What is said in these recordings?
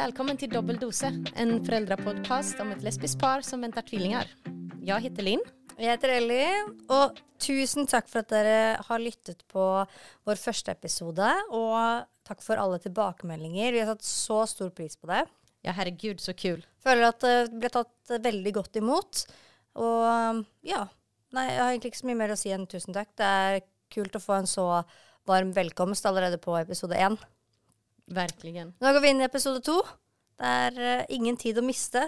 Välkommen till Dobbel Dose, en föräldrapodcast om ett lesbisk par som väntar tvillinger. Jeg heter Linn. Jeg heter Ellie, og tusen takk for at dere har lyttet på vår første episode. Og takk for alle tilbakemeldinger. Vi har satt så stor pris på det. Ja, herregud, så kul. Føler at det ble tatt veldig godt imot. Og ja. Nei, jeg har egentlig ikke så mye mer å si enn tusen takk. Det er kult å få en så varm velkomst allerede på episode én. Verkligen. Nå går vi inn i episode to. Det er uh, ingen tid å miste.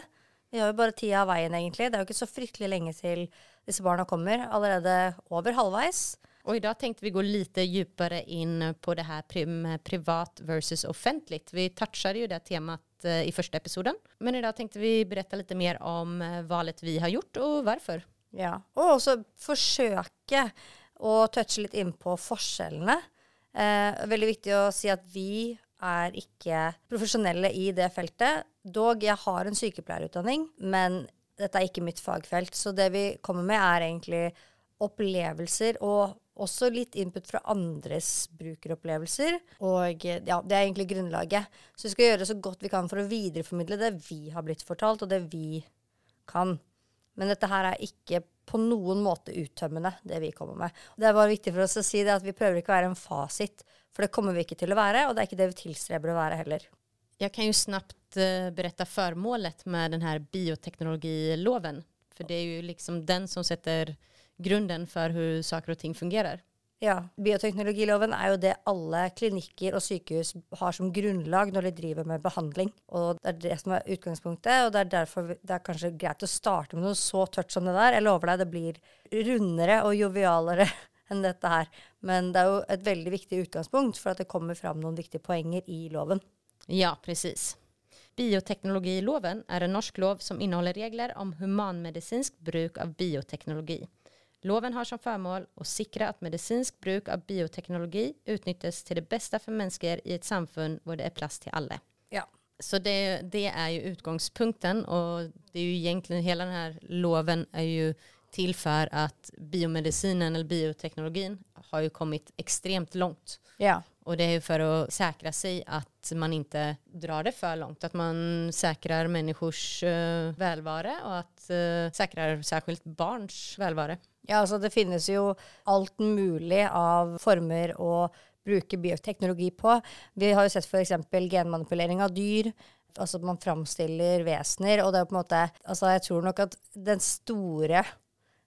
Vi har jo bare tida av veien, egentlig. Det er jo ikke så fryktelig lenge til disse barna kommer. Allerede over halvveis. Og i dag tenkte vi gå litt dypere inn på det her privat versus offentlig. Vi touchet jo det temaet uh, i første episoden. Men i dag tenkte vi berette litt mer om uh, valget vi har gjort, og hvorfor. Ja, Og også forsøke å touche litt inn på forskjellene. Eh, veldig viktig å si at vi er ikke profesjonelle i det feltet. Dog, jeg har en sykepleierutdanning, men dette er ikke mitt fagfelt. Så det vi kommer med, er egentlig opplevelser og også litt input fra andres brukeropplevelser. Og ja, det er egentlig grunnlaget. Så vi skal gjøre så godt vi kan for å videreformidle det vi har blitt fortalt, og det vi kan. Men dette her er ikke på noen måte uttømmende, det vi kommer med. Det er bare viktig for oss å si det at vi prøver ikke å være en fasit for det kommer vi ikke til å være, og det er ikke det vi tilstreber å være heller. Jeg kan jo snabbt uh, berette formålet med denne bioteknologiloven. For det er jo liksom den som setter grunnen for hvordan saker og ting fungerer. Ja. Bioteknologiloven er jo det alle klinikker og sykehus har som grunnlag når de driver med behandling. Og det er det som er utgangspunktet, og det er derfor det er kanskje greit å starte med noe så tørt som det der. Jeg lover deg, det blir rundere og jovialere enn dette her. Men det er jo et veldig viktig utgangspunkt for at det kommer fram noen viktige poenger i loven. Ja, precis. Bioteknologiloven er en norsk lov som inneholder regler om humanmedisinsk bruk av bioteknologi. Loven har som formål å sikre at medisinsk bruk av bioteknologi utnyttes til det beste for mennesker i et samfunn hvor det er plass til alle. Ja. Så det, det, er jo utgangspunkten, og det er jo egentlig hele denne loven er jo til för at biomedicinen eller bioteknologin har jo kommet ekstremt langt. Ja. Och det er jo for å säkra seg at man ikke drar det for langt. At man säkrar människors uh, välvare och att uh, säkrar särskilt barns välvare. Ja, altså det finnes jo alt mulig av former å bruke bioteknologi på. Vi har jo sett f.eks. genmanipulering av dyr. Altså man framstiller vesener. Og det er på en måte Altså jeg tror nok at den store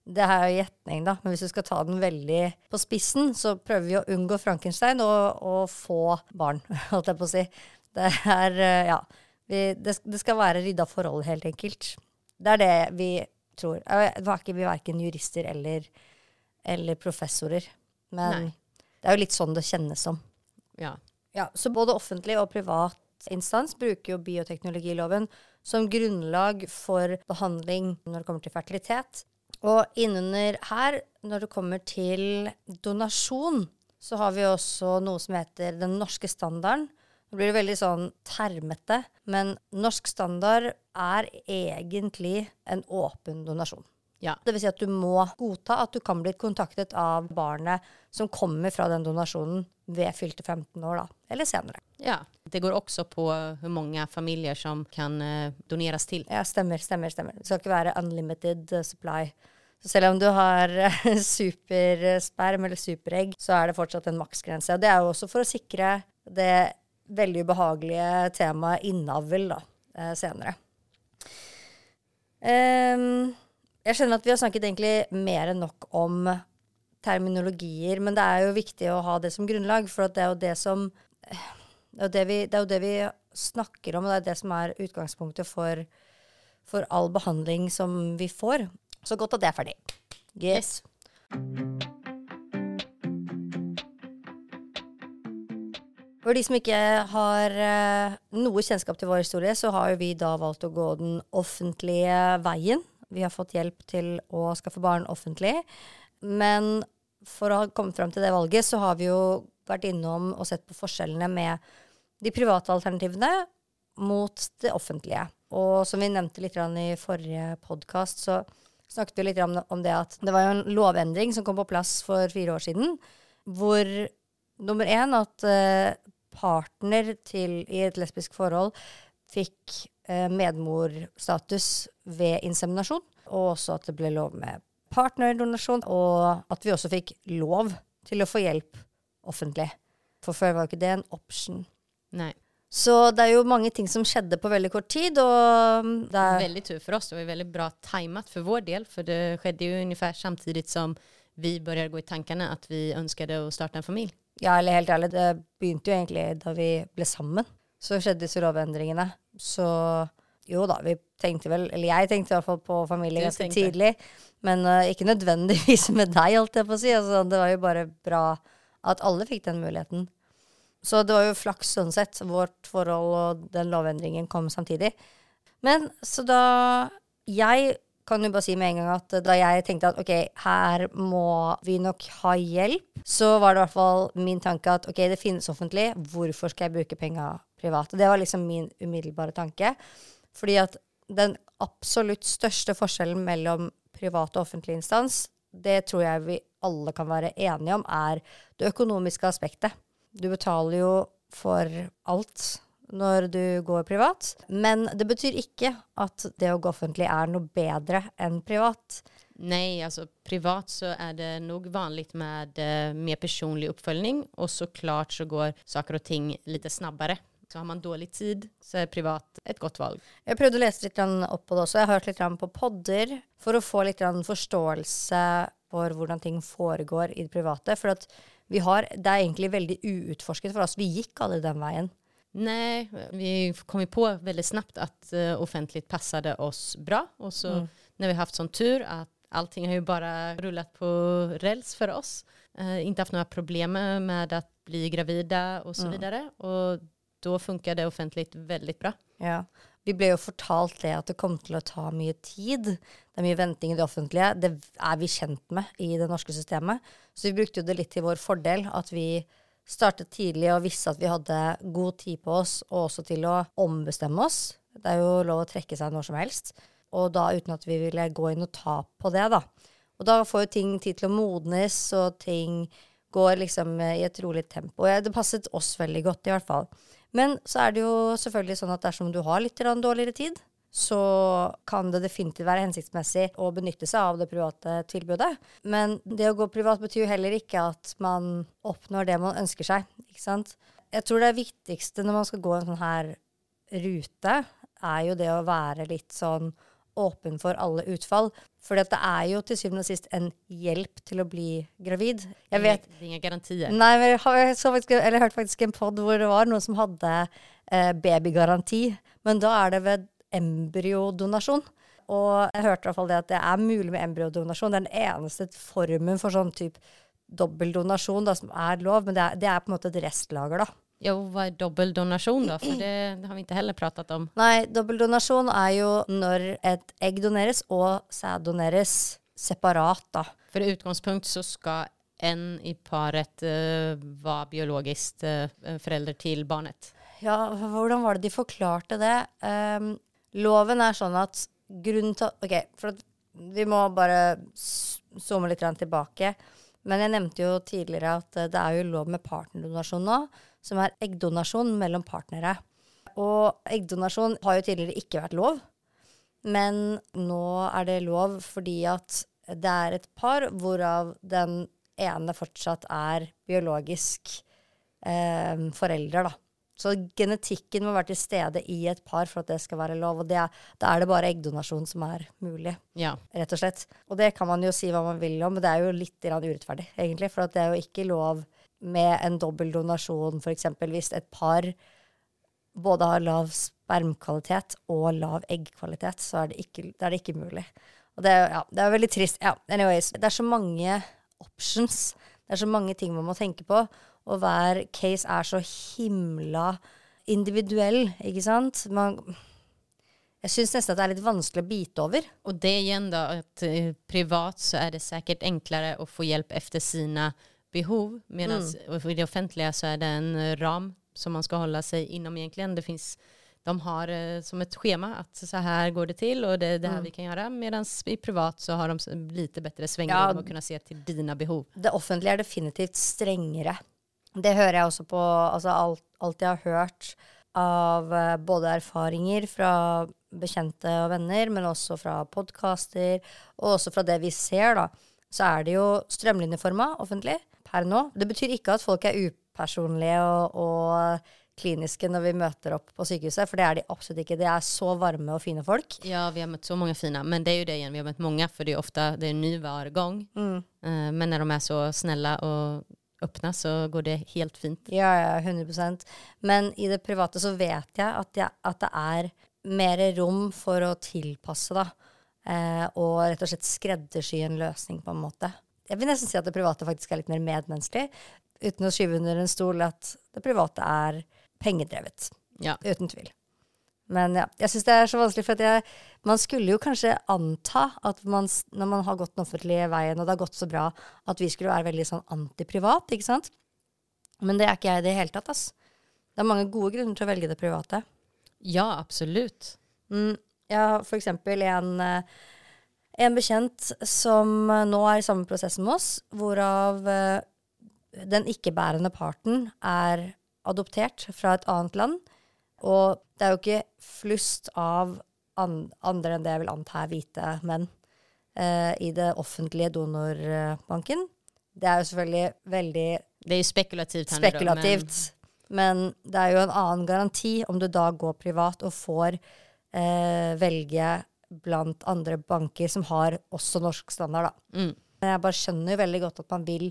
det her er jo gjetning, da, men hvis du skal ta den veldig på spissen, så prøver vi å unngå Frankenstein og, og få barn, holdt jeg på å si. Det er eh, Ja. Vi, det, det, skal være rydda forhold, helt enkelt. Det er det vi tror. Vi er ikke vi verken jurister eller, eller professorer. Men Nei. det er jo litt sånn det kjennes som. Ja. ja. Så både offentlig og privat instans bruker jo bioteknologiloven som grunnlag for behandling når det kommer til fertilitet. Og innunder her, når det kommer til donasjon, så har vi også noe som heter den norske standarden. Nå blir det veldig sånn termete, men norsk standard er egentlig en åpen donasjon. Ja. Det vil si at du må godta at du kan bli kontaktet av barnet som kommer fra den donasjonen ved fylte 15 år, da. Eller senere. Ja. Det går også på hvor mange familier som kan uh, doneres til. Ja, stemmer, stemmer, stemmer. Det skal ikke være unlimited uh, supply. Så selv om du har supersperm eller superegg, så er det fortsatt en maksgrense. Og det er jo også for å sikre det veldig ubehagelige temaet innavl da, eh, senere. Um, jeg skjønner at vi har snakket egentlig mer enn nok om terminologier, men det er jo viktig å ha det som grunnlag, for det er jo det som det er, det, vi, det er jo det vi snakker om, og det er det som er utgangspunktet for, for all behandling som vi får. Så godt at det er ferdig. Yes. For de som ikke har uh, noe kjennskap til vår historie, så har jo vi da valgt å gå den offentlige veien. Vi har fått hjelp til å skaffe barn offentlig. Men for å ha kommet fram til det valget, så har vi jo vært innom og sett på forskjellene med de private alternativene mot det offentlige. Og som vi nevnte litt i forrige podkast, så snakket vi litt om, det at det var jo en lovendring som kom på plass for fire år siden, hvor nummer én at uh, partner til, i et lesbisk forhold fikk eh, medmorstatus ved inseminasjon, og også at det ble lov med partnerdonasjon, og at vi også fikk lov til å få hjelp offentlig. For før var ikke det en option. Nei. Så det er jo mange ting som skjedde på veldig kort tid, og det er veldig tur for oss. Det var veldig bra timet for vår del. For det skjedde jo omtrent samtidig som vi började gå i tankene at vi ønsket å starte en familj. Ja, eller helt ærlig, det begynte jo egentlig da vi ble sammen. Så skjedde disse lovendringene. Så jo da, vi tenkte vel, eller jeg tenkte i hvert fall på familie Du ganske tenkte. tidlig. Men uh, ikke nødvendigvis med deg, holdt jeg på å si. Altså, det var jo bare bra at alle fikk den muligheten. Så det var jo flaks sånn sett. Vårt forhold og den lovendringen kom samtidig. Men så da Jeg kan jo bare si med en gang at da jeg tenkte at ok, her må vi nok ha hjelp, så var det i hvert fall min tanke at ok, det finnes offentlig, hvorfor skal jeg bruke penga privat? Det var liksom min umiddelbare tanke. Fordi at den absolutt største forskjellen mellom privat og offentlig instans, det tror jeg vi alle kan være enige om, er det økonomiske aspektet. Du betaler jo for alt når du går privat, men det betyr ikke at det å gå offentlig er noe bedre enn privat. Nei, altså privat så er det nok vanlig med eh, mer personlig oppfølging, og så klart så går saker og ting litt snabbare. Så har man dårlig tid så er privat et godt valg. Jeg prøvde å lese litt opp på det også. Jeg har hørt litt på podder for å få litt forståelse for hvordan ting foregår i det private. For har, det er egentlig veldig uutforsket for oss. Vi gikk aldri den veien. Nei, vi kom ju på väldigt snabbt at uh, offentligt passade oss bra Og så Mm. när vi haft sånn tur at allting har ju bara rullat på räls for oss. Uh, inte hatt några problem med å bli gravida og så Mm. Og och då funkar det offentligt väldigt bra. Ja. Vi ble jo fortalt det at det kom til å ta mye tid. Det er mye venting i det offentlige. Det er vi kjent med i det norske systemet. Så vi brukte jo det litt til vår fordel at vi startet tidlig og visste at vi hadde god tid på oss, og også til å ombestemme oss. Det er jo lov å trekke seg når som helst. Og da uten at vi ville gå inn og ta på det, da. Og da får jo ting tid til å modnes, og ting går liksom i et rolig tempo. Det passet oss veldig godt, i hvert fall. Men så er det jo selvfølgelig sånn at dersom du har litt dårligere tid, så kan det definitivt være hensiktsmessig å benytte seg av det private tilbudet. Men det å gå privat betyr jo heller ikke at man oppnår det man ønsker seg. Ikke sant? Jeg tror det viktigste når man skal gå en sånn her rute, er jo det å være litt sånn åpen for alle utfall. For det er jo til syvende og sist en hjelp til å bli gravid. Jeg vet Det er ingen garantier. Nei, men jeg, har, jeg, så faktisk, eller jeg hørte faktisk en pod hvor det var noen som hadde eh, babygaranti. Men da er det ved embryodonasjon. Og jeg hørte i hvert fall det at det er mulig med embryodonasjon. Det er den eneste formen for sånn type dobbeldonasjon da, som er lov, men det er, det er på en måte et restlager, da. Ja, hva er dobbeldonasjon, da? For För det, det har vi ikke heller pratet om. Nei, dobbeldonasjon er jo når et egg doneres og sæd doneres separat, da. For i utgangspunkt så skal en i paret uh, være biologisk uh, forelder til barnet. Ja, hvordan var det de forklarte det? Um, loven er sånn at grunnen til Ok, for vi må bare zoome litt tilbake. Men jeg nevnte jo tidligere at eh, det er jo lov med partnerdonasjon nå, som er eggdonasjon mellom partnere. Og eggdonasjon har jo tidligere ikke vært lov, men nå er det lov fordi at det er et par hvorav den ene fortsatt er biologisk eh, forelder, da. Så genetikken må være til stede i et par for at det skal være lov. Og det da er det bare eggdonasjon som er mulig, Ja, rett og slett. Og det kan man jo si hva man vil om, men det er jo litt urettferdig, egentlig. For at det er jo ikke lov med en dobbel donasjon, f.eks. hvis et par både har lav spermkvalitet og lav eggkvalitet, så er det ikke, det er det ikke mulig. Og det ja, det er veldig trist. Ja, anyways. Det er så mange options. Det er så mange ting man må tenke på. Og hver case er så himla individuell, ikke sant? Man, jeg syns nesten at det er litt vanskelig å bite over. Og det igjen, da, att eh, privat så er det sikkert enklere å få hjelp efter sina behov medan i det offentliga så är det en eh, ram som man ska hålla sig inom egentligen. Det finns de har eh, som ett schema att så här går det till och det är det här vi kan göra medan i privat så har de lite bättre svängrum Ja. att kunna se till dina behov. Det offentlige er definitivt strengere. Det hører jeg også på altså alt, alt jeg har hørt av eh, både erfaringer fra bekjente og venner, men også fra podkaster, og også fra det vi ser, da, så er det jo strømlinjeforma offentlig per nå. Det betyr ikke at folk er upersonlige og, og kliniske når vi møter opp på sykehuset, for det er de absolutt ikke. De er så varme og fine folk. Ja, vi har møtt så mange fine, men det er jo det igjen. Vi har møtt mange, for det er ofte det er ny hver gang. Mm. Uh, men når de er så snille og åpne, så går det helt fint. Ja, ja, 100% Men i det private så vet jeg at, jeg, at det er mer rom for å tilpasse, da. Eh, og rett og slett skreddersy en løsning, på en måte. Jeg vil nesten si at det private faktisk er litt mer medmenneskelig, uten å skyve under en stol at det private er pengedrevet. Ja. Uten tvil. Men ja, jeg syns det er så vanskelig, for at jeg, man skulle jo kanskje anta at man, når man har gått den offentlige veien, og det har gått så bra, at vi skulle være veldig sånn antiprivat, ikke sant? Men det er ikke jeg i det hele tatt, ass. Det er mange gode grunner til å velge det private. Ja, absolutt. Mm, jeg har for eksempel en, eh, en bekjent som nå er i samme prosess med oss, hvorav eh, den ikke-bærende parten er adoptert fra et annet land. Og det er jo ikke flust av andre enn det jeg vil anta er hvite menn eh, i det offentlige donorbanken. Det er jo selvfølgelig veldig Det er jo spekulativt. spekulativt men... men... det er jo en annen garanti om du da går privat og får eh, velge blant andre banker som har også norsk standard, da. Mm. Men jeg bare skjønner jo veldig godt at man vil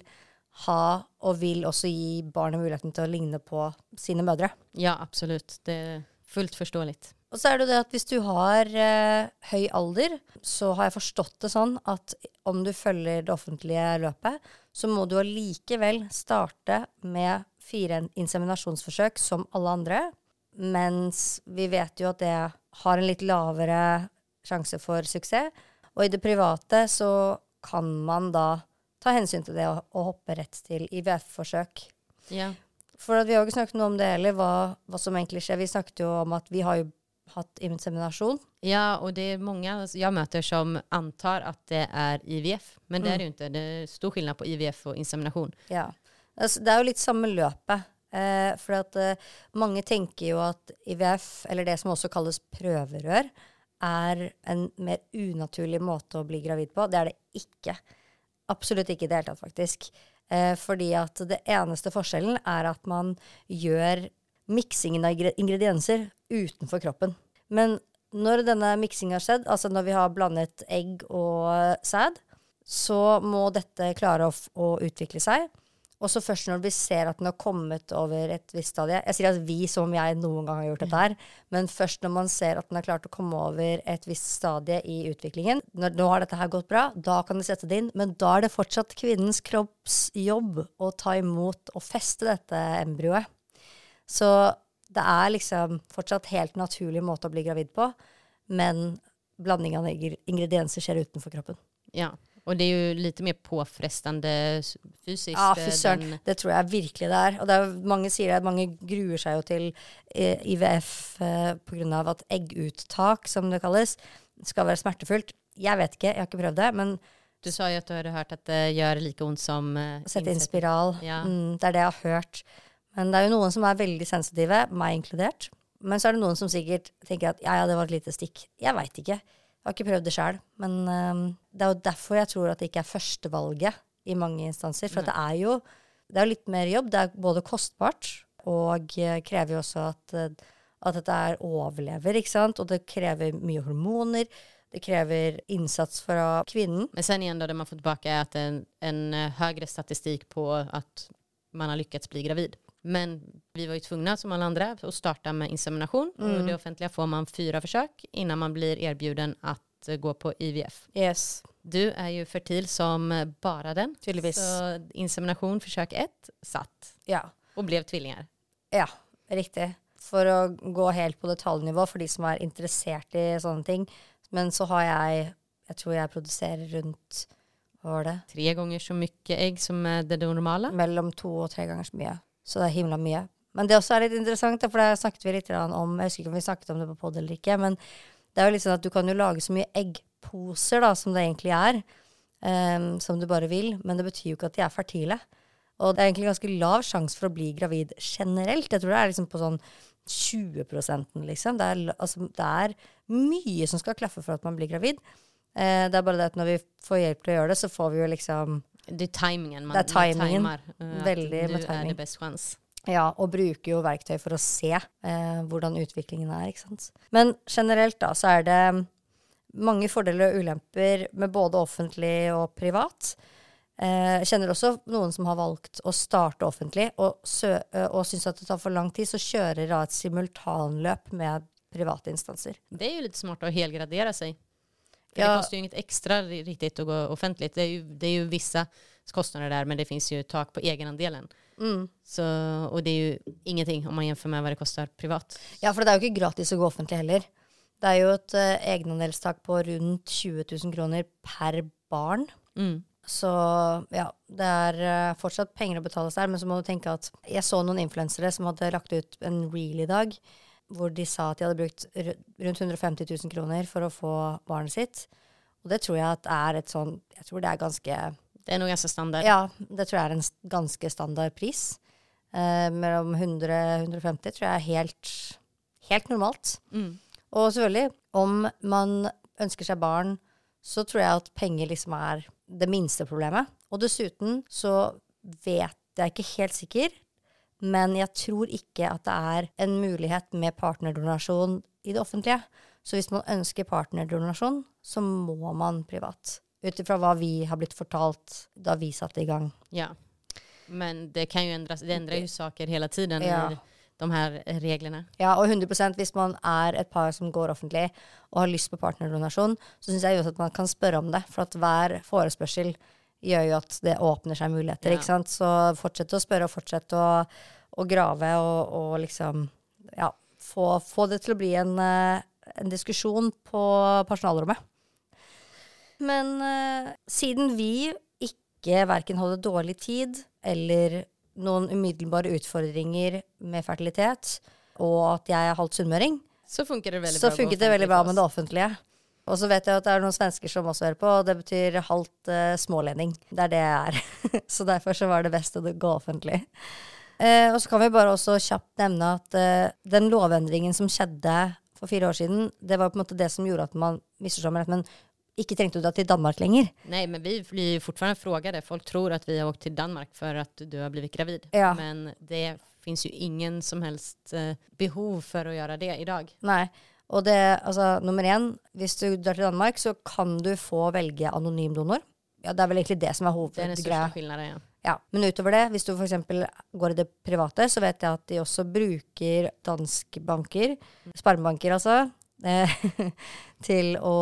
ha, og vil også gi barnet muligheten til å ligne på sine mødre. Ja, absolutt. Det er fullt forståelig. Og så er det jo det at hvis du har eh, høy alder, så har jeg forstått det sånn at om du følger det offentlige løpet, så må du allikevel starte med fire inseminasjonsforsøk som alle andre. Mens vi vet jo at det har en litt lavere sjanse for suksess. Og i det private så kan man da ta hensyn til det og, og hoppe rett til IVF-forsøk. Ja. For vi har jo ikke snakket noe om det heller, hva, hva, som egentlig skjer. Vi snakket jo om at vi har jo hatt inseminasjon. Ja, og det er mange jeg møter som antar at det er IVF, men det mm. er det jo ikke. Det er stor forskjell på IVF og inseminasjon. Ja, altså, Det er jo litt samme løpet. Eh, for at eh, mange tenker jo at IVF, eller det som også kalles prøverør, er en mer unaturlig måte å bli gravid på. Det er det ikke. Absolutt ikke i det hele tatt, faktisk. Eh, fordi at det eneste forskjellen er at man gjør miksingen av ingredienser utenfor kroppen. Men når denne miksingen har skjedd, altså når vi har blandet egg og sæd, så må dette klare å, å utvikle seg. Og så først når vi ser at den har kommet over et visst stadie Jeg sier at vi som om jeg noen gang har gjort dette her, men først når man ser at den har klart å komme over et visst stadie i utviklingen når, Nå har dette her gått bra, da kan du sette det inn, men da er det fortsatt kvinnens kroppsjobb å ta imot og feste dette embryoet. Så det er liksom fortsatt helt naturlig måte å bli gravid på, men blanding av ingredienser skjer utenfor kroppen. Ja. Og det er jo litt mer påfrestende fysisk. Ja, fy søren. Det tror jeg virkelig det er. Og det er, mange sier at mange gruer seg jo til eh, IVF eh, pga. at egguttak, som det kalles, skal være smertefullt. Jeg vet ikke, jeg har ikke prøvd det, men Du sa jo at du hadde hørt at det gjør like vondt som Å Sette inn spiral. Ja. Mm, det er det jeg har hørt. Men det er jo noen som er veldig sensitive, meg inkludert. Men så er det noen som sikkert tenker at ja, ja, det var et lite stikk. Jeg veit ikke. Jeg har ikke prøvd det sjøl, men um, det er jo derfor jeg tror at det ikke er førstevalget i mange instanser. For det er jo det er litt mer jobb. Det er både kostbart og eh, krever jo også at, eh, at dette er overlever, ikke sant. Og det krever mye hormoner. Det krever innsats fra kvinnen. Men sen igjen da, det man får tilbake, er at en, en eh, høyere statistikk på at man har lykkes bli gravid. Men vi var jo tvungna som alle andre å starte med inseminasjon. Mm. Och det offentlige får man fyra försök innan man blir erbjuden att eh, gå på IVF. Yes. Du er jo fertil som bare den. Tydeligvis. Så inseminasjon, forsøk ett, satt. Ja. Og ble tvillinger. Ja, riktig. For å gå helt på detaljnivå for de som er interessert i sånne ting. Men så har jeg Jeg tror jeg produserer rundt hva var det? Tre ganger så mye egg som det normale? Mellom to og tre ganger så mye. Så det er himla mye. Men det også er litt interessant, for det snakket vi litt om Jeg husker ikke om vi snakket om det på pod eller ikke, men det er jo litt sånn at du kan jo lage så mye eggposer da, som det egentlig er, um, som du bare vil, men det betyr jo ikke at de er fertile. Og det er egentlig ganske lav sjanse for å bli gravid generelt. Jeg tror det er liksom på sånn 20 liksom. Det er, altså, det er mye som skal klaffe for at man blir gravid. Eh, det er bare det at når vi får hjelp til å gjøre det, så får vi jo liksom Det er timingen man, Det er timingen. man timer. eh, Veldig at med du er timing. det best chans. Ja, og bruker jo verktøy for å se eh, hvordan utviklingen er, ikke sant. Men generelt da, så er det mange fordeler og ulemper med både offentlig og privat. Eh, Jeg kjenner også noen som har valgt å starte offentlig, og, sø eh, og syns at det tar for lang tid, så kjører da et simultanløp med private instanser. Det er jo litt smart å helgradere sig. För Ja. Det kostar ju inget extra riktig riktigt att gå offentligt. Det är, ju, det är ju vissa kostnader där men det finns ju tak på egenandelen. Mm. Så, og det er jo ingenting om man jämför med hva det koster privat. Ja, for det er jo ikke gratis å gå offentlig heller. Det er jo et uh, egenandelstak på rundt 20 000 kroner per barn. Mm. Så ja, det er uh, fortsatt penger å betales der, men så må du tenke at jeg så noen influensere som hadde lagt ut en reel i dag, hvor de sa at de hadde brukt rundt 150 000 kroner for å få barnet sitt. Og det tror jeg at er et sånn Jeg tror det er ganske Det er noe ganske standard. Ja, det tror jeg er en ganske standard pris. Eh, mellom 100 150 tror jeg er helt, helt normalt. Mm. Og selvfølgelig, om man ønsker seg barn, så tror jeg at penger liksom er det minste problemet. Og dessuten så vet jeg ikke helt sikker, men jeg tror ikke at det er en mulighet med partnerdonasjon i det offentlige. Så hvis man ønsker partnerdonasjon, så må man privat. Ut ifra hva vi har blitt fortalt da vi satte i gang. Ja. Men det kan jo endres. Det endrer jo saker hele tiden Ja. de her reglene. Ja, og 100% hvis man er et par som går offentlig og har lyst på partnerdonasjon, så syns jeg jo at man kan spørre om det. For at hver forespørsel gjør jo at det åpner seg muligheter. Ja. Så fortsett å spørre og fortsett å, å grave og, og liksom ja, få, få det til å bli en, eh, en diskusjon på personalrommet. Men uh, siden vi ikke verken hadde dårlig tid eller noen umiddelbare utfordringer med fertilitet, og at jeg er halvt sunnmøring, Så funker det veldig, så bra. funket det veldig bra med det offentlige. Og så vet jeg at det er noen svensker som også hører på, og det betyr halvt uh, smålending. Det er det jeg er. så derfor så var det best å gå offentlig. Eh, og så kan vi bare også kjapt nevne at eh, den lovendringen som skjedde for fire år siden, det var på en måte det som gjorde at man misforstår meg rett, men ikke trengte du deg til Danmark lenger. Nei, men vi blir jo fortfarande frågade. Folk tror at vi har åkt til Danmark for at du har blivit gravid. Ja. Men det fins jo ingen som helst eh, behov for å gjøre det i dag. Nei. Og det, altså, nummer én, hvis du drar til Danmark, så kan du få velge anonym donor. Ja, det er vel egentlig det som er hovedgreia. Ja. Ja, men utover det, hvis du f.eks. går i det private, så vet jeg at de også bruker danske banker, sparebanker altså, eh, til å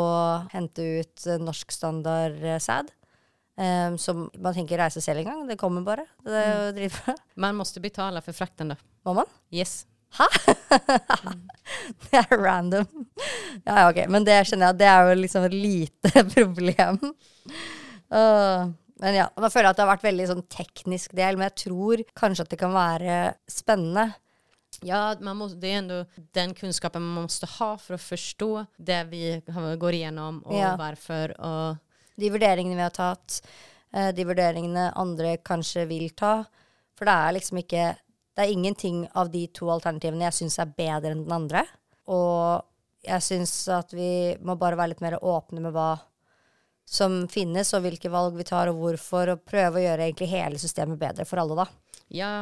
hente ut norsk standard eh, sæd. Eh, som man tenker reise selv en gang. Det kommer bare. Det er jo dritbra. Man måtte betale for frakten da. Må man? Yes. Det er random. Ja, ja, ok. Men det skjønner jeg, det er jo liksom et lite problem. Uh, men ja, da føler jeg at det har vært veldig sånn teknisk del, men jeg tror kanskje at det kan være spennende. Ja, man måste, det er ändå den kunnskapen man måste ha for å forstå det vi går igjennom og Ja. hvorfor. Og De vurderingene vi har tatt, eh, de vurderingene andre kanskje vil ta. For det er liksom ikke Det er ingenting av de to alternativene jeg syns er bedre enn den andre. Og jeg syns at vi må bare være litt mer åpne med hva som finnes, og hvilke valg vi tar, og hvorfor, og prøve å gjøre egentlig hele systemet bedre for alle, da. ja,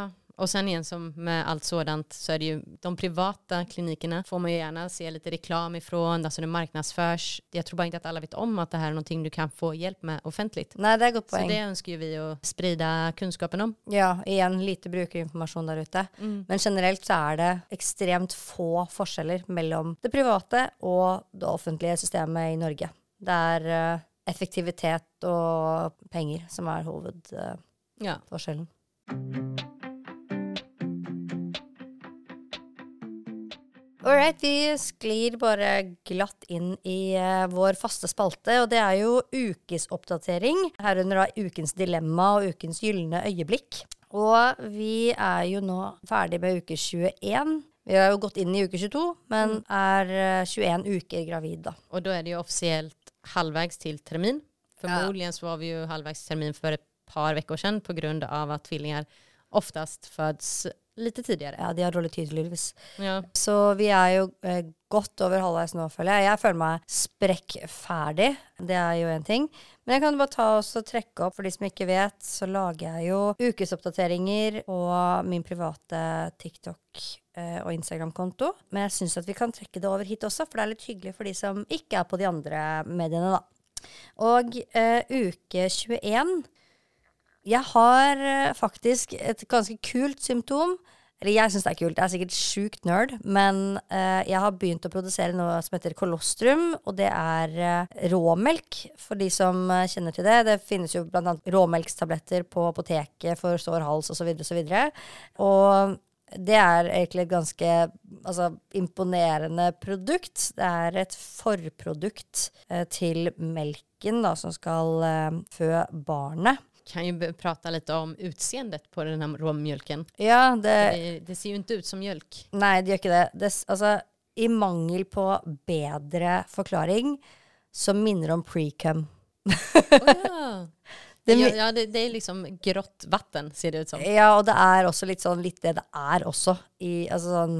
och sen igen som med allt sådant så är det ju de privata klinikerna får man ju gärna se lite reklam ifrån, alltså det marknadsförs. Jag tror bara inte att alla vet om att det här är någonting du kan få hjälp med offentligt. Nei, det er godt poeng. Så det ønsker vi å sprida kunnskapen om. Ja, igjen lite brukerinformasjon der ute. Men generelt så er det ekstremt få forskjeller mellom det private og det offentlige systemet i Norge. Det er eh, effektivitet og penger som er hovedforskjellen. Ja. All right, vi sklir bare glatt inn i eh, vår faste spalte, og det er jo ukesoppdatering. Herunder da ukens dilemma og ukens gylne øyeblikk. Og vi er jo nå ferdig med uke 21. Vi har jo gått inn i uke 22, men er eh, 21 uker gravid, da. Og da er det jo offisielt halvveis til termin. Förmodligen så var vi jo halvveis termin for et par uker siden på at av oftest fødes lite tidligere. Ja, de har dårlig tid, tydeligvis. Ja. Så vi er jo eh, godt over halvveis nå, føler jeg. Jeg føler meg sprekkferdig. Det er jo én ting. Men jeg kan bare ta og trekke opp, for de som ikke vet, så lager jeg jo ukesoppdateringer og min private TikTok eh, og Instagram-konto. Men jeg syns at vi kan trekke det over hit også, for det er litt hyggelig for de som ikke er på de andre mediene, da. Og eh, uke 21 Jeg har eh, faktisk et ganske kult symptom. Eller jeg syns det er kult, jeg er sikkert sjukt nerd, men eh, jeg har begynt å produsere noe som heter kolostrum, og det er eh, råmelk, for de som eh, kjenner til det. Det finnes jo blant annet råmelkstabletter på apoteket for sår hals osv. osv. Og det er egentlig et ganske altså, imponerende produkt. Det er et forprodukt eh, til melken da, som skal eh, fø barnet. Kan ju prata lite om utseendet på den här råmjölken. Ja, det, Det, det ser ju inte ut som mjölk. Nei, det gjør ikke det. det. Altså, i mangel på bedre forklaring, så minner om pre-cum. ja. Det ja, ja, det, det är liksom grått vatten ser det ut som. Ja, og det er også litt sånn litt det det er også. I, altså sånn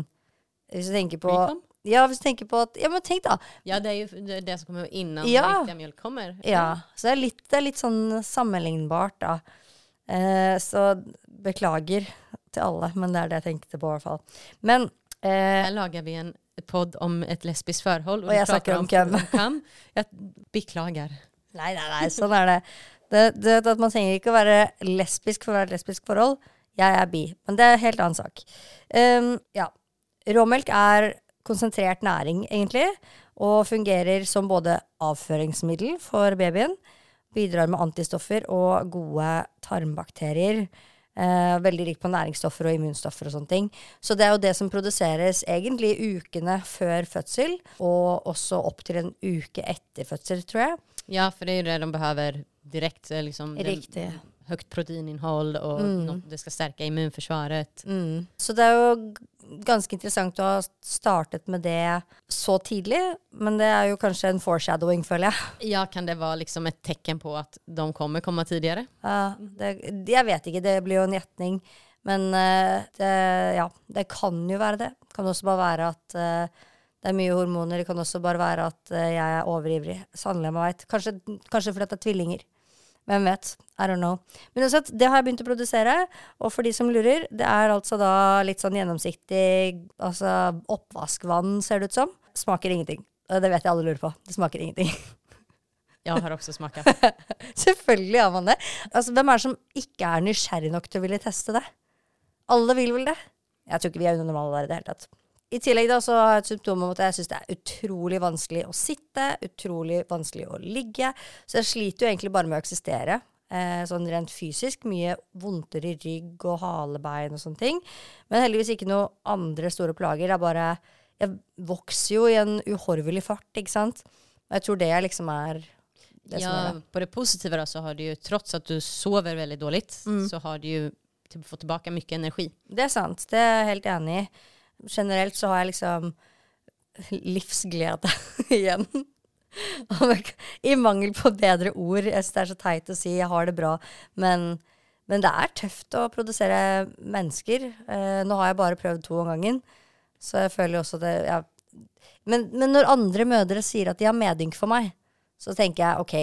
Hvis du tenker på Pre-cum? Ja, hvis du tenker på at Ja, men tenk, da. Ja, det er jo det, er det som kommer innan Ja. riktig mjølk kommer. Ja, så det er litt, det er litt sånn sammenlignbart, da. Eh, så beklager til alle, men det er det jeg tenkte på, i hvert fall. Men eh, Her lager vi en podd om et lesbisk forhold, og, og jeg snakker om cum. cum. Jeg beklager. Nei, nei, nei, sånn er det. Det, det at Man trenger ikke å være lesbisk for å være et lesbisk forhold. Jeg er bi, men det er en helt annen sak. Um, ja. Råmelk er konsentrert næring, egentlig, og fungerer som både avføringsmiddel for babyen, bidrar med antistoffer og gode tarmbakterier. Eh, veldig rik på næringsstoffer og immunstoffer og sånne ting. Så det er jo det som produseres egentlig ukene før fødsel, og også opp til en uke etter fødsel, tror jeg. Ja, for det er jo det de behøver direkte. eh, Liksom, Riktig. Högt proteininnehåll och Mm. det ska stärka immunförsvaret. Så det er jo ganske interessant å ha startet med det så tidlig, men det er jo kanskje en foreshadowing, føler jeg. Ja, kan det vara liksom ett tecken på att de kommer komma tidigare? Ja, det, jeg vet ikke, det blir jo en gjetning. Men eh, det, ja, det kan jo være det. Det kan også bare være at eh, det er mye hormoner. Det kan også bare være at eh, jeg er overivrig. Sannelig jeg veit. Kanskje, kanskje fordi det er tvillinger. Hvem vet? I don't know. Men uansett, det har jeg begynt å produsere. Og for de som lurer, det er altså da litt sånn gjennomsiktig altså oppvaskvann, ser det ut som. Smaker ingenting. Det vet jeg alle lurer på. Det smaker ingenting. Ja, har også smaka. Selvfølgelig har man det. Altså, Hvem er det som ikke er nysgjerrig nok til å ville teste det? Alle vil vel det? Jeg tror ikke vi er unormale der i det hele tatt. I tillegg da så har jeg et symptom om at jeg syns det er utrolig vanskelig å sitte, utrolig vanskelig å ligge. Så jeg sliter jo egentlig bare med å eksistere. Eh, sånn rent fysisk. Mye vondtere i rygg og halebein og sånne ting. Men heldigvis ikke noe andre store plager. Det er bare Jeg vokser jo i en uhorvelig fart, ikke sant. Og jeg tror det liksom er det som er Ja, det. på det positive da, så har du jo, trots at du sover veldig dåligt, Mm. så har du jo fått tilbake mye energi. Det er sant. Det er jeg helt enig i. Generelt så har jeg liksom livsglede igjen. I mangel på bedre ord. Jeg det er så teit å si 'jeg har det bra', men, men det er tøft å produsere mennesker. Eh, nå har jeg bare prøvd to om gangen, så jeg føler jo også det ja. men, men når andre mødre sier at de har medynk for meg, så tenker jeg OK,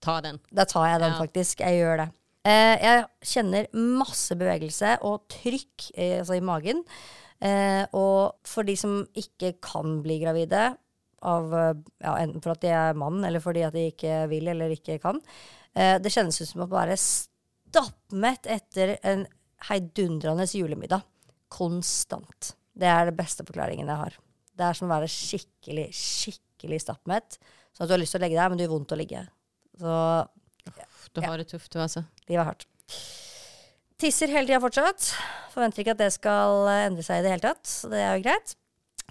Ta den. da tar jeg den Ja. faktisk. Jeg gjør det. Eh, jeg kjenner masse bevegelse og trykk eh, altså i magen. Eh, og for de som ikke kan bli gravide, av, ja, enten for at de er mann, eller fordi at de ikke vil eller ikke kan, eh, det kjennes ut som å være stappmett etter en heidundrende julemiddag. Konstant. Det er det beste forklaringen jeg har. Det er som å være skikkelig, skikkelig stappmett. Sånn at du har lyst til å legge deg, men det gjør vondt å ligge. Så Du har det tufft du altså. livet er hardt. Tisser hele tida fortsatt. Forventer ikke at det skal eh, endre seg i det hele tatt. Så det er jo greit.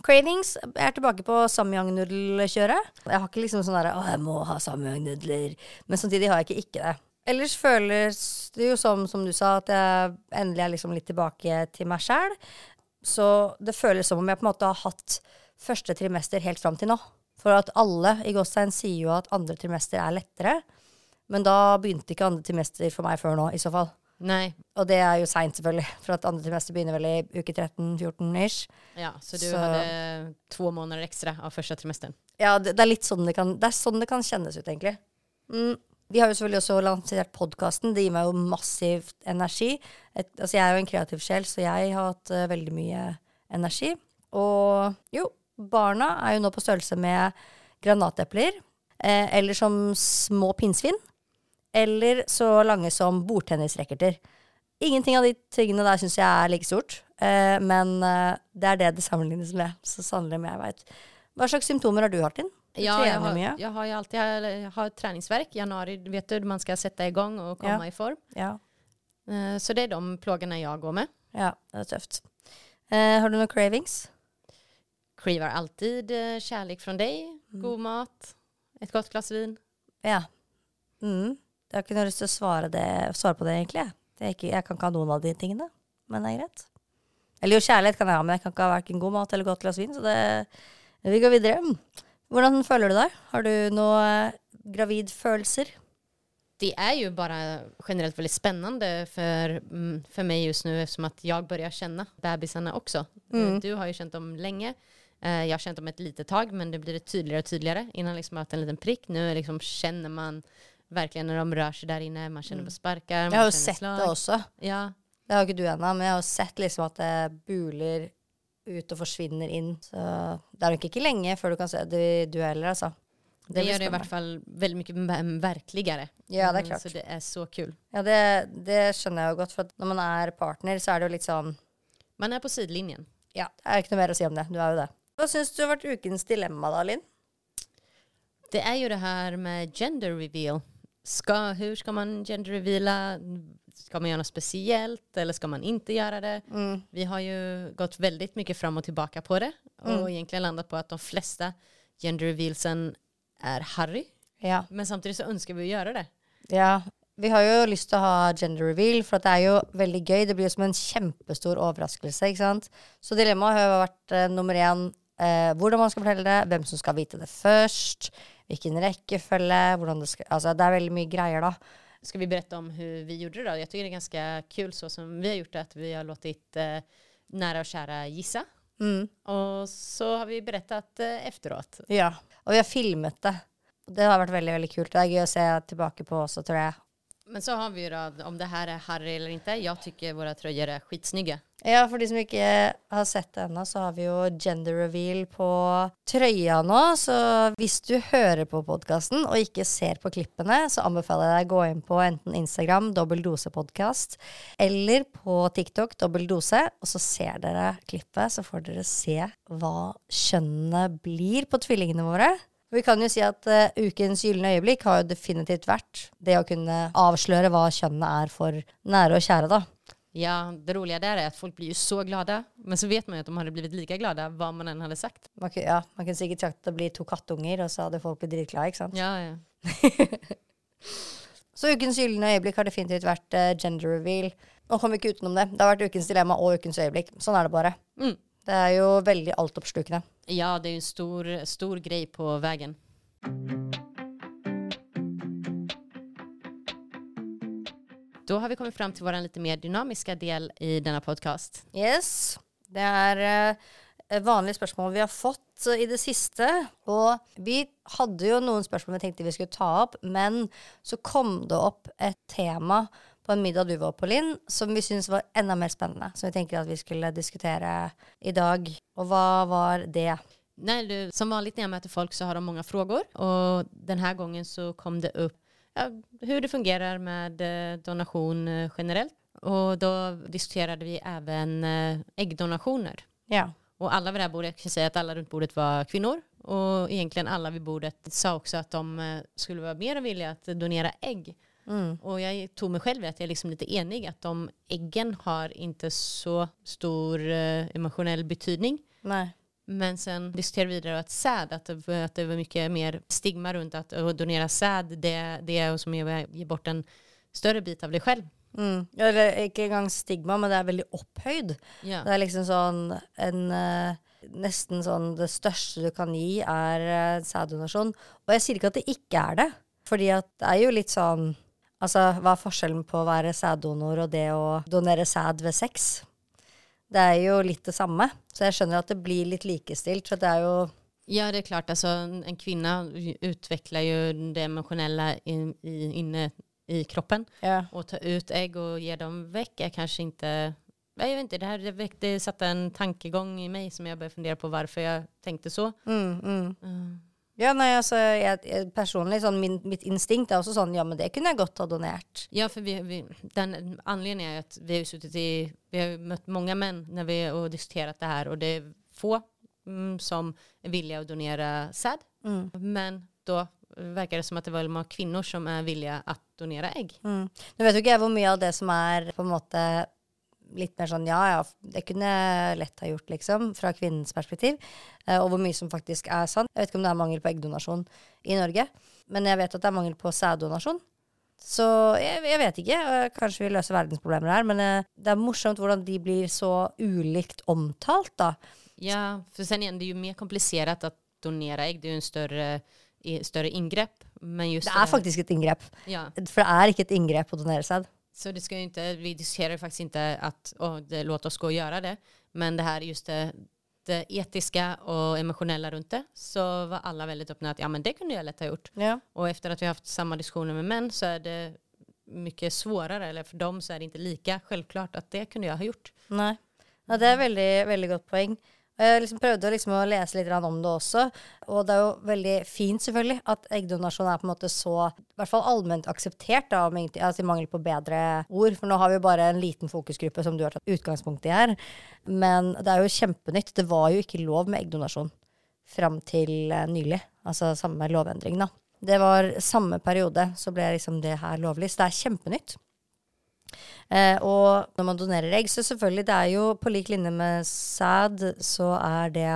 Cravings. Jeg er tilbake på samyang-nudelkjøret. Jeg har ikke liksom sånn derre 'Å, jeg må ha samyang-nudler'. Men samtidig har jeg ikke ikke det. Ellers føles det jo som, som du sa, at jeg endelig er liksom litt tilbake til meg sjæl. Så det føles som om jeg på en måte har hatt første trimester helt fram til nå. For at alle i Gåstein sier jo at andre trimester er lettere. Men da begynte ikke andre trimester for meg før nå, i så fall. Nej, Og det er jo seint, selvfølgelig, for at andre trimester begynner vel i uke 13-14 ish. ja, så du Så- hadde to måneder ekstra av første trimesteren? Ja, det, det er litt sånn det kan Det er sånn det kan kjennes ut, egentlig. Mm. Vi har jo selvfølgelig også lansert podkasten. Det gir meg jo massivt energi. Et, altså, jeg er jo en kreativ sjel, så jeg har hatt uh, veldig mye energi. Og jo, barna er jo nå på størrelse med granatepler. Eh, eller som små pinnsvin. Eller så lange som bordtennisracketer. Ingenting av de tingene der syns jeg er like stort. Eh, men eh, det er det det sammenlignes med. Så sannelig om jeg veit. Hva slags symptomer har du hatt inn? Du Ja, jag trener har, mye. Jeg har alltid jeg har treningsverk. Januari, vet du, man skal sette i gang og komme Ja. i form. Ja. Eh, Så det er de plagene jeg går med. Ja, det er tøft. Eh, har du noen cravings? Craver alltid kjærlighet fra deg, god mat, et godt glass vin. Ja. Mm. Jeg har ikke noe lyst til å svare, det, svare på det, egentlig. Det er ikke, jeg kan ikke ha noen av de tingene, men det er greit. Eller jo, kjærlighet kan jeg ha, men jeg kan ikke ha hverken god mat eller godt glass vin, så det, vi går videre. Hvordan føler du deg? Har du noen gravidfølelser? Det er jo bare generelt veldig spennende for, for meg mig just nå, eftersom jeg begynner å kjenne babyene også. Mm. Eh, Du har jo kjent dem lenge. Jeg har kjent dem et lite tag men det blir tydeligere og tydeligere. Innan liksom har hatt en liten prikk. Nå liksom kjenner man verkligen när de rör sig där inne. Man känner på sparkar. Jeg har jo sett slag. det også. Ja, Det har ikke du ennå, men jeg har sett liksom at det buler ut og forsvinner inn. Så det er nok ikke lenge før du kan se det du dueller, altså. det, det gjør det i hvert fall veldig mye merkeligere. verkligare. Ja, det er Mm, klart. Så det er så kul. Ja, det, det skjønner jeg jo godt, for når man er partner, så er det jo litt sånn Man er på sidelinjen. Ja, det er ikke noe mer å si om det. Du er jo det. Hva syns du har vært ukens dilemma, da, Linn? Det er jo det her med gender reveal. Ska, hur ska man gender reveala? Ska man göra något speciellt eller ska man inte göra det? Mm. Vi har ju gått väldigt mycket fram och tillbaka på det och egentligen landat på att de flesta gender revealsen är Harry. Ja. Men samtidigt så önskar vi göra det. ja. Vi har jo lyst til å ha gender reveal, for det er jo veldig gøy. Det blir jo som en kjempestor overraskelse, ikke sant. Så dilemmaet har vært eh, nummer én eh, hvordan man skal fortelle det, hvem som skal vite det først, hvilken rekkefølge, hvordan det skal Altså, det er veldig mye greier, da. Skal vi berette om hvordan vi gjorde det da? Jeg syns det er ganske kult så som vi har gjort det, at vi har låtit eh, nære og kjære gissa. Mm. Og så har vi berettet eh, efteråt. Ja. Og vi har filmet det. Det har vært veldig, veldig kult. Det er gøy å se tilbake på også, tror jeg. Men så har vi da om det her är Harry eller inte, jag tycker våra tröjor är skitsnygga. Ja, for de som ikke har sett det ennå, så har vi jo gender reveal på trøya nå. Så hvis du hører på podkasten og ikke ser på klippene, så anbefaler jeg deg å gå inn på enten Instagram, dobbel eller på TikTok, dobbeldose og så ser dere klippet, så får dere se hva kjønnene blir på tvillingene våre. Vi kan jo si at uh, ukens gylne øyeblikk har jo definitivt vært det å kunne avsløre hva kjønnene er for nære og kjære, da. Ja, det roliga der er at folk blir jo så glada. Men så vet man jo at de hadde blivit like glada hva man enn hadde sagt. Man, ja, man kunne sikkert sagt at det blir to kattunger, og så hadde folk blitt dritglade, ikke sant. Ja, ja. Så ukens gylne øyeblikk har definitivt vært uh, gender reveal. Nå kommer vi ikke utenom det. Det har vært ukens dilemma og ukens øyeblikk. Sånn er det bare. Mm. Det er jo veldig altoppslukende. Ja, det er en stor, stor greie på veien. Da har vi kommet fram til vår litt mer dynamiske del i denne podcast. Yes. Det er eh, vanlige spørsmål vi har fått eh, i det siste. Og vi hadde jo noen spørsmål vi tenkte vi skulle ta opp, men så kom det opp et tema på en middag du var på, Linn, som vi syntes var enda mer spennende. Som vi tenker at vi skulle diskutere i dag. Og hva var det? Nei, du, som vanlig når jeg møter folk så har de mange frågor Og denne gangen så kom det opp ja, hvordan det fungerer med donasjon generelt. Og generellt. diskuterte då diskuterade vi også eggdonasjoner. äggdonationer. Ja. Og alle ved det bordet, jeg kan si at alle rundt bordet var kvinnor. Og egentlig alle ved bordet sa også at de eh, skulle være mer villige til å donere ägg. Mm. Och jag tog mig själv i att jag är liksom lite enig att de äggen har inte så stor eh, emotionell betydning. Nej. Men sen diskuterade vi vidare att säd, att att det var mycket mer stigma runt att, donera säd, det, det är som att ge bort en större bit av dig själv. Mm. Eller ikke engang stigma, men det er veldig opphøyd. Ja. Det er liksom sånn en uh, Nesten sånn det største du kan gi, er uh, sæddonasjon. Og jeg sier ikke at det ikke er det. Fordi at det er jo litt sånn Altså, hva er forskjellen på å være sæddonor og det å donere sæd ved sex? Det er jo litt det samme. Så jeg skjønner at det blir litt likestilt. For det er jo Ja, det er klart. Altså, en kvinne utvikler jo det emosjonelle in, inne i kroppen. Ja. Och ta ut egg og gi dem vekk er kanskje ikke Jeg vet ikke, det her, det, det satte en tankegång i meg som jeg bør fundere på hvorfor jeg tenkte så. Mm, mm. Mm. Ja, nei, altså, jeg, jeg personlig, sånn, min, mitt instinkt er også sånn, ja, men det kunne jeg godt ha donert. Ja, for vi, vi, den anledningen er at vi har i, vi har møtt mange menn når vi har diskutert det her, og det er få mm, som er villige å donere sæd. Mm. Men da virker det som at det var mange kvinner som er villige å donere egg. Mm. Nå vet jo ikke jeg hvor mye av det som er på en måte litt mer sånn, ja, ja, det kunne jeg lett ha gjort, liksom, fra kvinnens perspektiv, eh, og hvor mye som faktisk er sant. Jeg vet ikke om det er mangel på eggdonasjon i Norge, men jeg vet at det er mangel på sæddonasjon. Så jeg, jeg vet ikke, eh, kanskje vi løser verdensproblemer her, men eh, det er morsomt hvordan de blir så ulikt omtalt, da. Ja, for sen igjen, det er jo mer komplisert å donere egg. Det er jo en større, større inngrep. ingrepp. Men just Det er faktisk et inngrep, Ja, for det er ikke et inngrep å donere sæd. Så det ska jo inte, vi diskuterar ju faktiskt inte att åh, det, låt oss gå och göra det. Men det här just det, det etiska och emotionella runt det. Så var alla väldigt öppna att ja men det kunde jag lätt ha gjort. Ja. Och efter att vi har haft samma diskussioner med män så är det mycket svårare. Eller för dem så är det inte lika självklart att det kunde jag ha gjort. Nei. Ja, det er veldig, veldig godt poeng. Jeg liksom prøvde liksom å lese litt om det også, og det er jo veldig fint selvfølgelig at eggdonasjon er på en måte så i hvert fall allment akseptert, da, om egentlig, altså i mangel på bedre ord. For nå har vi jo bare en liten fokusgruppe som du har tatt utgangspunkt i her. Men det er jo kjempenytt. Det var jo ikke lov med eggdonasjon fram til eh, nylig. Altså samme lovendring, da. Det var samme periode så ble liksom det her lovlig. Så det er kjempenytt. Eh, og når man donerer egg, så selvfølgelig det er jo på lik linje med sæd, så er det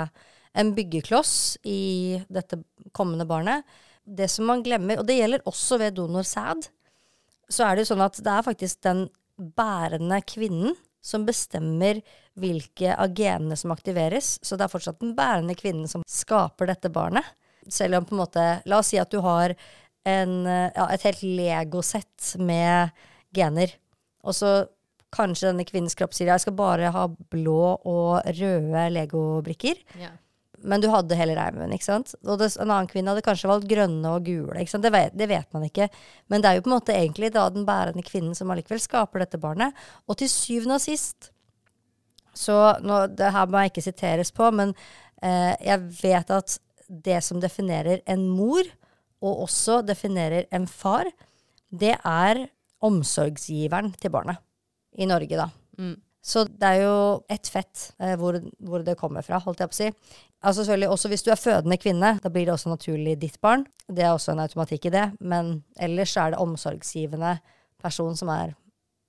en byggekloss i dette kommende barnet. Det som man glemmer, og det gjelder også ved donorsæd, så er det jo sånn at det er faktisk den bærende kvinnen som bestemmer hvilke av genene som aktiveres. Så det er fortsatt den bærende kvinnen som skaper dette barnet. Selv om på en måte La oss si at du har en, ja, et helt legosett med gener. Og så kanskje denne kvinnens kropp sier jeg skal bare ha blå og røde legobrikker. Ja. Men du hadde hele reimen, ikke sant? Og det, en annen kvinne hadde kanskje valgt grønne og gule. ikke sant? Det vet, det vet man ikke. Men det er jo på en måte egentlig da den bærende kvinnen som allikevel skaper dette barnet. Og til syvende og sist Så nå, det her må jeg ikke siteres på, men eh, jeg vet at det som definerer en mor, og også definerer en far, det er omsorgsgiveren til barnet. I Norge, da. Mm. Så det er jo ett fett eh, hvor, hvor det kommer fra, holdt jeg på å si. Altså selvfølgelig også Hvis du er fødende kvinne, da blir det også naturlig ditt barn. Det er også en automatikk i det, men ellers så er det omsorgsgivende person som er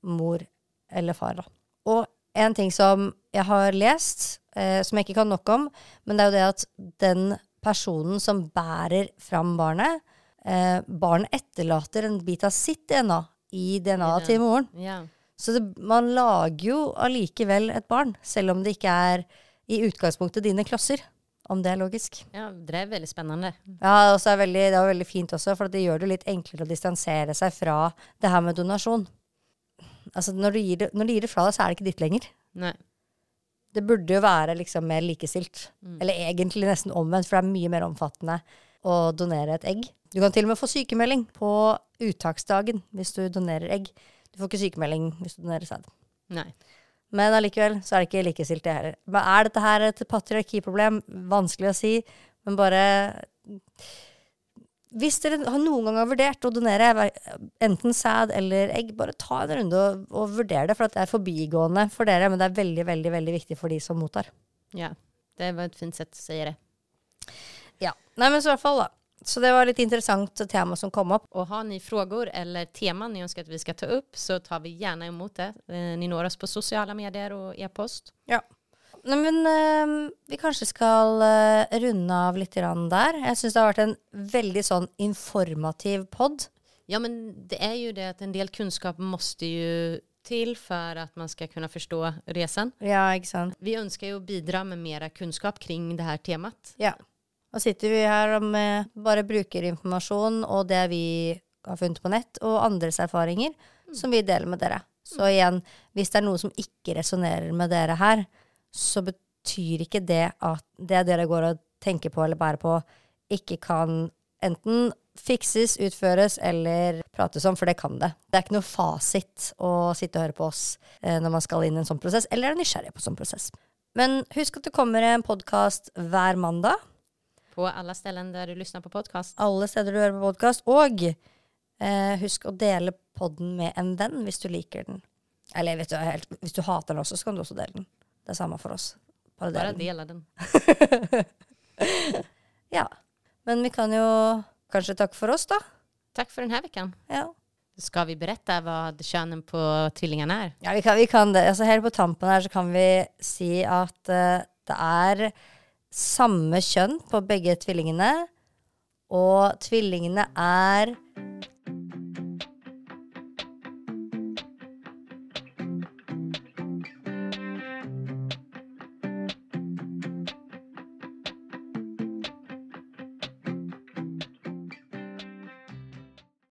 mor eller far. Da. Og en ting som jeg har lest, eh, som jeg ikke kan nok om, men det er jo det at den personen som bærer fram barnet, eh, barnet etterlater en bit av sitt DNA i DNA-et til moren. Ja. Så det, man lager jo allikevel et barn, selv om det ikke er i utgangspunktet dine klosser. Om det er logisk. ja, det er veldig spennende. Ja, og så er veldig, det er veldig fint også, for det gjør det litt enklere å distansere seg fra det her med donasjon. Altså, når du gir det, når du gir det fra deg, så er det ikke ditt lenger. Nei. Det burde jo være liksom mer likestilt. Mm. Eller egentlig nesten omvendt, for det er mye mer omfattende å donere et egg. Du kan til og med få sykemelding på uttaksdagen hvis du donerer egg. Du får ikke sykemelding hvis du donerer sæd. Nej. Men allikevel så er det ikke likestilt, det heller. Men er dette her et patriarkiproblem? Vanskelig å si. Men bare Hvis dere har noen gang har vurdert å donere enten sæd eller egg, bare ta en runde og, og vurder det, for at det er forbigående for dere, men det er veldig, veldig, veldig viktig for de som mottar. Ja, det var et fint sett å si det. Ja. Nei, men så i hvert fall, da. Så det var litt interessant tema som kom opp. Og har ni frågor eller teman ni ønsker at vi skal ta opp, så tar vi gjerne imot det. Eh, Ni når oss på sosiale medier og e-post. Ja. Nei, men uh, vi kanskje skal uh, runde av litt der. Jeg syns det har vært en veldig sånn informativ pod. Ja, men det er jo det at en del kunnskap måste jo til for at man skal kunne forstå reisen. Ja, ikke sant. Vi ønsker jo å bidra med mer kunnskap kring det her temat. Ja. Nå sitter vi her med bare brukerinformasjon og det vi har funnet på nett, og andres erfaringer som vi deler med dere. Så igjen, hvis det er noe som ikke resonnerer med dere her, så betyr ikke det at det dere går og tenker på eller bærer på, ikke kan enten fikses, utføres eller prates om, for det kan det. Det er ikke noe fasit å sitte og høre på oss eh, når man skal inn i en sånn prosess, eller er nysgjerrig på en sånn prosess. Men husk at det kommer en podkast hver mandag. På alle steder der du lyssnar på podcast. Alle steder du hører på podkast. Og eh, husk å dele podden med en venn hvis du liker den. Eller vet du, helt, hvis du hater den også, så kan du også dele den. Det er samme for oss. Bare Bare del den. Ja. Men vi kan jo kanskje takke for oss, da. Takk for denne här veckan. Ja. Skal vi berette hva könen på tvillingene er? Ja, vi kan, vi kan det. Altså, helt på tampen her så kan vi si at uh, det er samme kjønn på begge tvillingene. Og tvillingene er